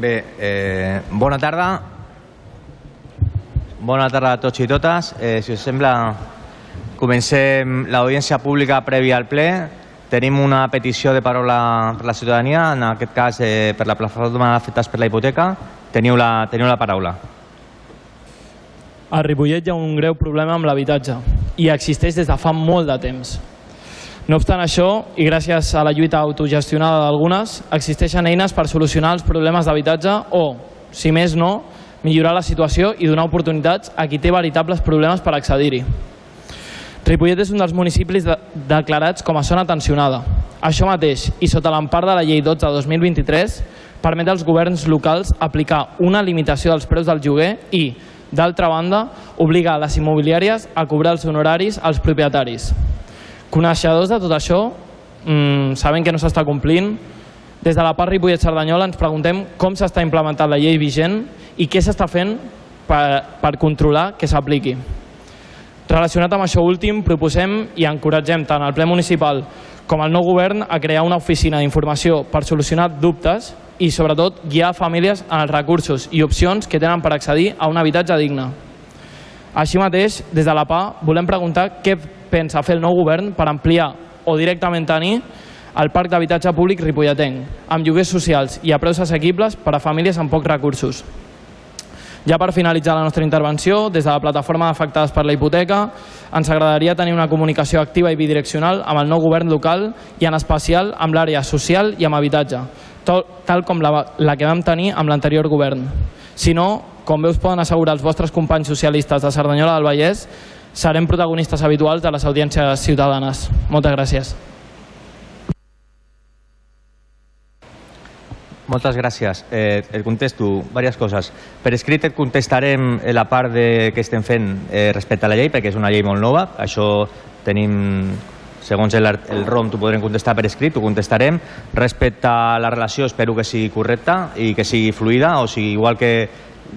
Bé, eh, bona tarda. Bona tarda a tots i totes. Eh, si us sembla, comencem l'audiència pública prèvia al ple. Tenim una petició de paraula per la ciutadania, en aquest cas eh, per la plataforma d'afectats per la hipoteca. Teniu la, teniu la paraula. A Ripollet hi ha un greu problema amb l'habitatge i existeix des de fa molt de temps. No obstant això, i gràcies a la lluita autogestionada d'algunes, existeixen eines per solucionar els problemes d'habitatge o, si més no, millorar la situació i donar oportunitats a qui té veritables problemes per accedir-hi. Ripollet és un dels municipis de declarats com a zona tensionada. Això mateix, i sota l'empart de la llei 12 de 2023, permet als governs locals aplicar una limitació dels preus del lloguer i, d'altra banda, obligar les immobiliàries a cobrar els honoraris als propietaris. Coneixedors de tot això, mmm, saben que no s'està complint. Des de la part Ripollet-Cerdanyola ens preguntem com s'està implementant la llei vigent i què s'està fent per, per controlar que s'apliqui. Relacionat amb això últim, proposem i encoratgem tant al ple municipal com al nou govern a crear una oficina d'informació per solucionar dubtes i, sobretot, guiar famílies en els recursos i opcions que tenen per accedir a un habitatge digne. Així mateix, des de la PA, volem preguntar què pensa fer el nou govern per ampliar o directament tenir el parc d'habitatge públic ripolletenc, amb lloguers socials i a preus assequibles per a famílies amb pocs recursos. Ja per finalitzar la nostra intervenció, des de la plataforma d'afectades per la hipoteca, ens agradaria tenir una comunicació activa i bidireccional amb el nou govern local i en especial amb l'àrea social i amb habitatge, tal com la, la que vam tenir amb l'anterior govern. Si no, com bé us poden assegurar els vostres companys socialistes de Cerdanyola del Vallès, serem protagonistes habituals de les audiències ciutadanes. Moltes gràcies. Moltes gràcies. Eh, et contesto diverses coses. Per escrit et contestarem la part de, que estem fent eh, respecte a la llei, perquè és una llei molt nova. Això tenim, segons el, el ROM, t'ho podrem contestar per escrit, t'ho contestarem. Respecte a la relació, espero que sigui correcta i que sigui fluida, o sigui, igual que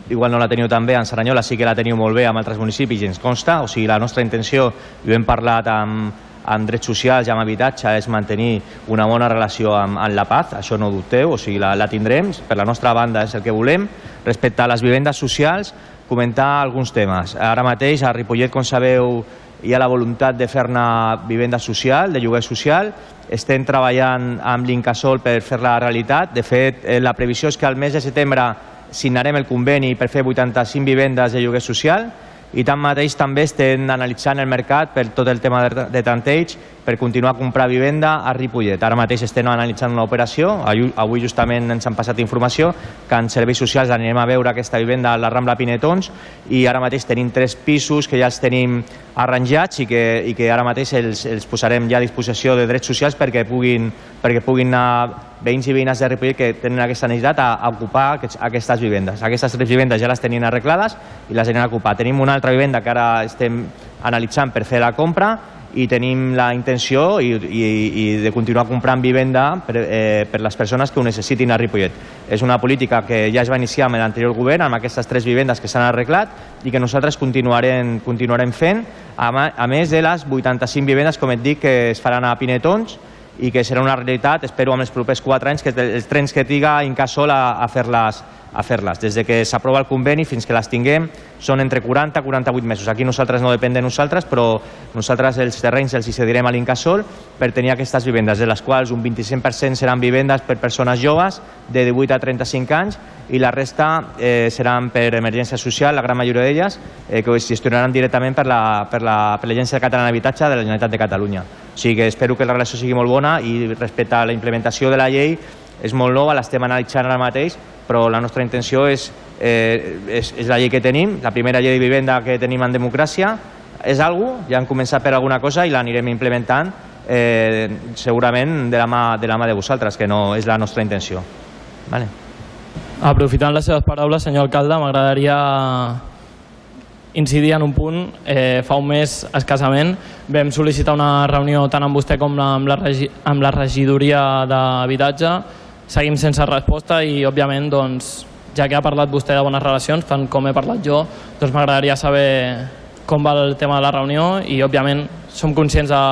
igual no la teniu tan bé, en Saranyola sí que la teniu molt bé amb altres municipis i ens consta, o sigui, la nostra intenció, i ho hem parlat amb, amb drets socials i amb habitatge, és mantenir una bona relació amb, amb la paz, això no dubteu, o sigui, la, la tindrem, per la nostra banda és el que volem. Respecte a les vivendes socials, comentar alguns temes. Ara mateix a Ripollet, com sabeu, hi ha la voluntat de fer-ne vivenda social, de lloguer social. Estem treballant amb l'Incasol per fer-la realitat. De fet, eh, la previsió és que al mes de setembre signarem el conveni per fer 85 vivendes de lloguer social i tanmateix també estem analitzant el mercat per tot el tema de, tanteig per continuar a comprar vivenda a Ripollet. Ara mateix estem analitzant una operació, avui justament ens han passat informació que en serveis socials anirem a veure aquesta vivenda a la Rambla Pinetons i ara mateix tenim tres pisos que ja els tenim arranjats i que, i que ara mateix els, els posarem ja a disposició de drets socials perquè puguin, perquè puguin anar veïns i veïnes de Ripollet que tenen aquesta necessitat a, a ocupar aquests, aquestes vivendes. Aquestes tres vivendes ja les tenien arreglades i les anirem a ocupar. Tenim una altra vivenda que ara estem analitzant per fer la compra i tenim la intenció i, i, i de continuar comprant vivenda per, eh, per les persones que ho necessitin a Ripollet. És una política que ja es va iniciar amb l'anterior govern, amb aquestes tres vivendes que s'han arreglat i que nosaltres continuarem, continuarem fent, a, a més de les 85 vivendes, com et dic, que es faran a Pinetons, i que serà una realitat, espero, amb els propers quatre anys, que els trens que triga Incasol a, a fer-les a fer-les. Des de que s'aprova el conveni fins que les tinguem són entre 40 i 48 mesos. Aquí nosaltres no depèn de nosaltres, però nosaltres els terrenys els cedirem a l'Incasol per tenir aquestes vivendes, de les quals un 25% seran vivendes per persones joves de 18 a 35 anys i la resta eh, seran per emergència social, la gran majoria d'elles, eh, que es gestionaran directament per l'Agència per la, per Catalana d'Habitatge de la Generalitat de Catalunya. O sigui que espero que la relació sigui molt bona i respecte a la implementació de la llei és molt nova, l'estem analitzant ara mateix, però la nostra intenció és, eh, és, és la llei que tenim, la primera llei de vivenda que tenim en democràcia, és algo, ja hem començat per alguna cosa i l'anirem implementant eh, segurament de la, mà, de la mà de vosaltres, que no és la nostra intenció. Vale. Aprofitant les seves paraules, senyor alcalde, m'agradaria incidir en un punt. Eh, fa un mes, escassament, vam sol·licitar una reunió tant amb vostè com amb la, regi amb la regidoria d'habitatge. Seguim sense resposta i, òbviament, doncs, ja que ha parlat vostè de bones relacions, tant com he parlat jo, doncs m'agradaria saber com va el tema de la reunió i, òbviament, som conscients de,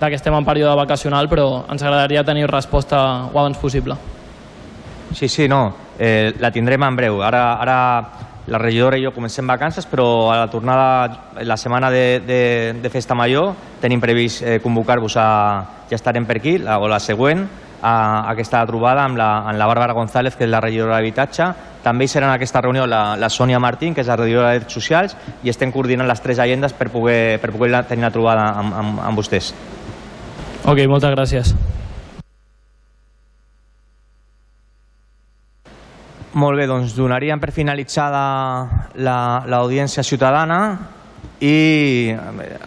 de que estem en període vacacional, però ens agradaria tenir resposta o abans possible. Sí, sí, no, eh, la tindrem en breu. Ara, ara la regidora i jo comencem vacances, però a la tornada, la setmana de, de, de Festa Major, tenim previst eh, convocar-vos a... Ja estarem per aquí, la, o la següent, a, a aquesta trobada amb la, amb la Bàrbara González, que és la regidora d'Habitatge. També hi serà en aquesta reunió la, la Sònia Martín, que és la regidora de Drets Socials, i estem coordinant les tres agendes per poder, per poder tenir una trobada amb, amb, amb vostès. Ok, moltes gràcies. Molt bé, doncs donaríem per finalitzada la- l'audiència ciutadana i eh,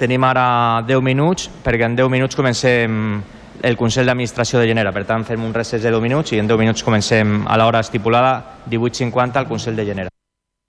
tenim ara 10 minuts, perquè en 10 minuts comencem el Consell d'Administració de Genera. Per tant, fem un recés de 10 minuts i en 10 minuts comencem a l'hora estipulada 18.50 al Consell de Genera.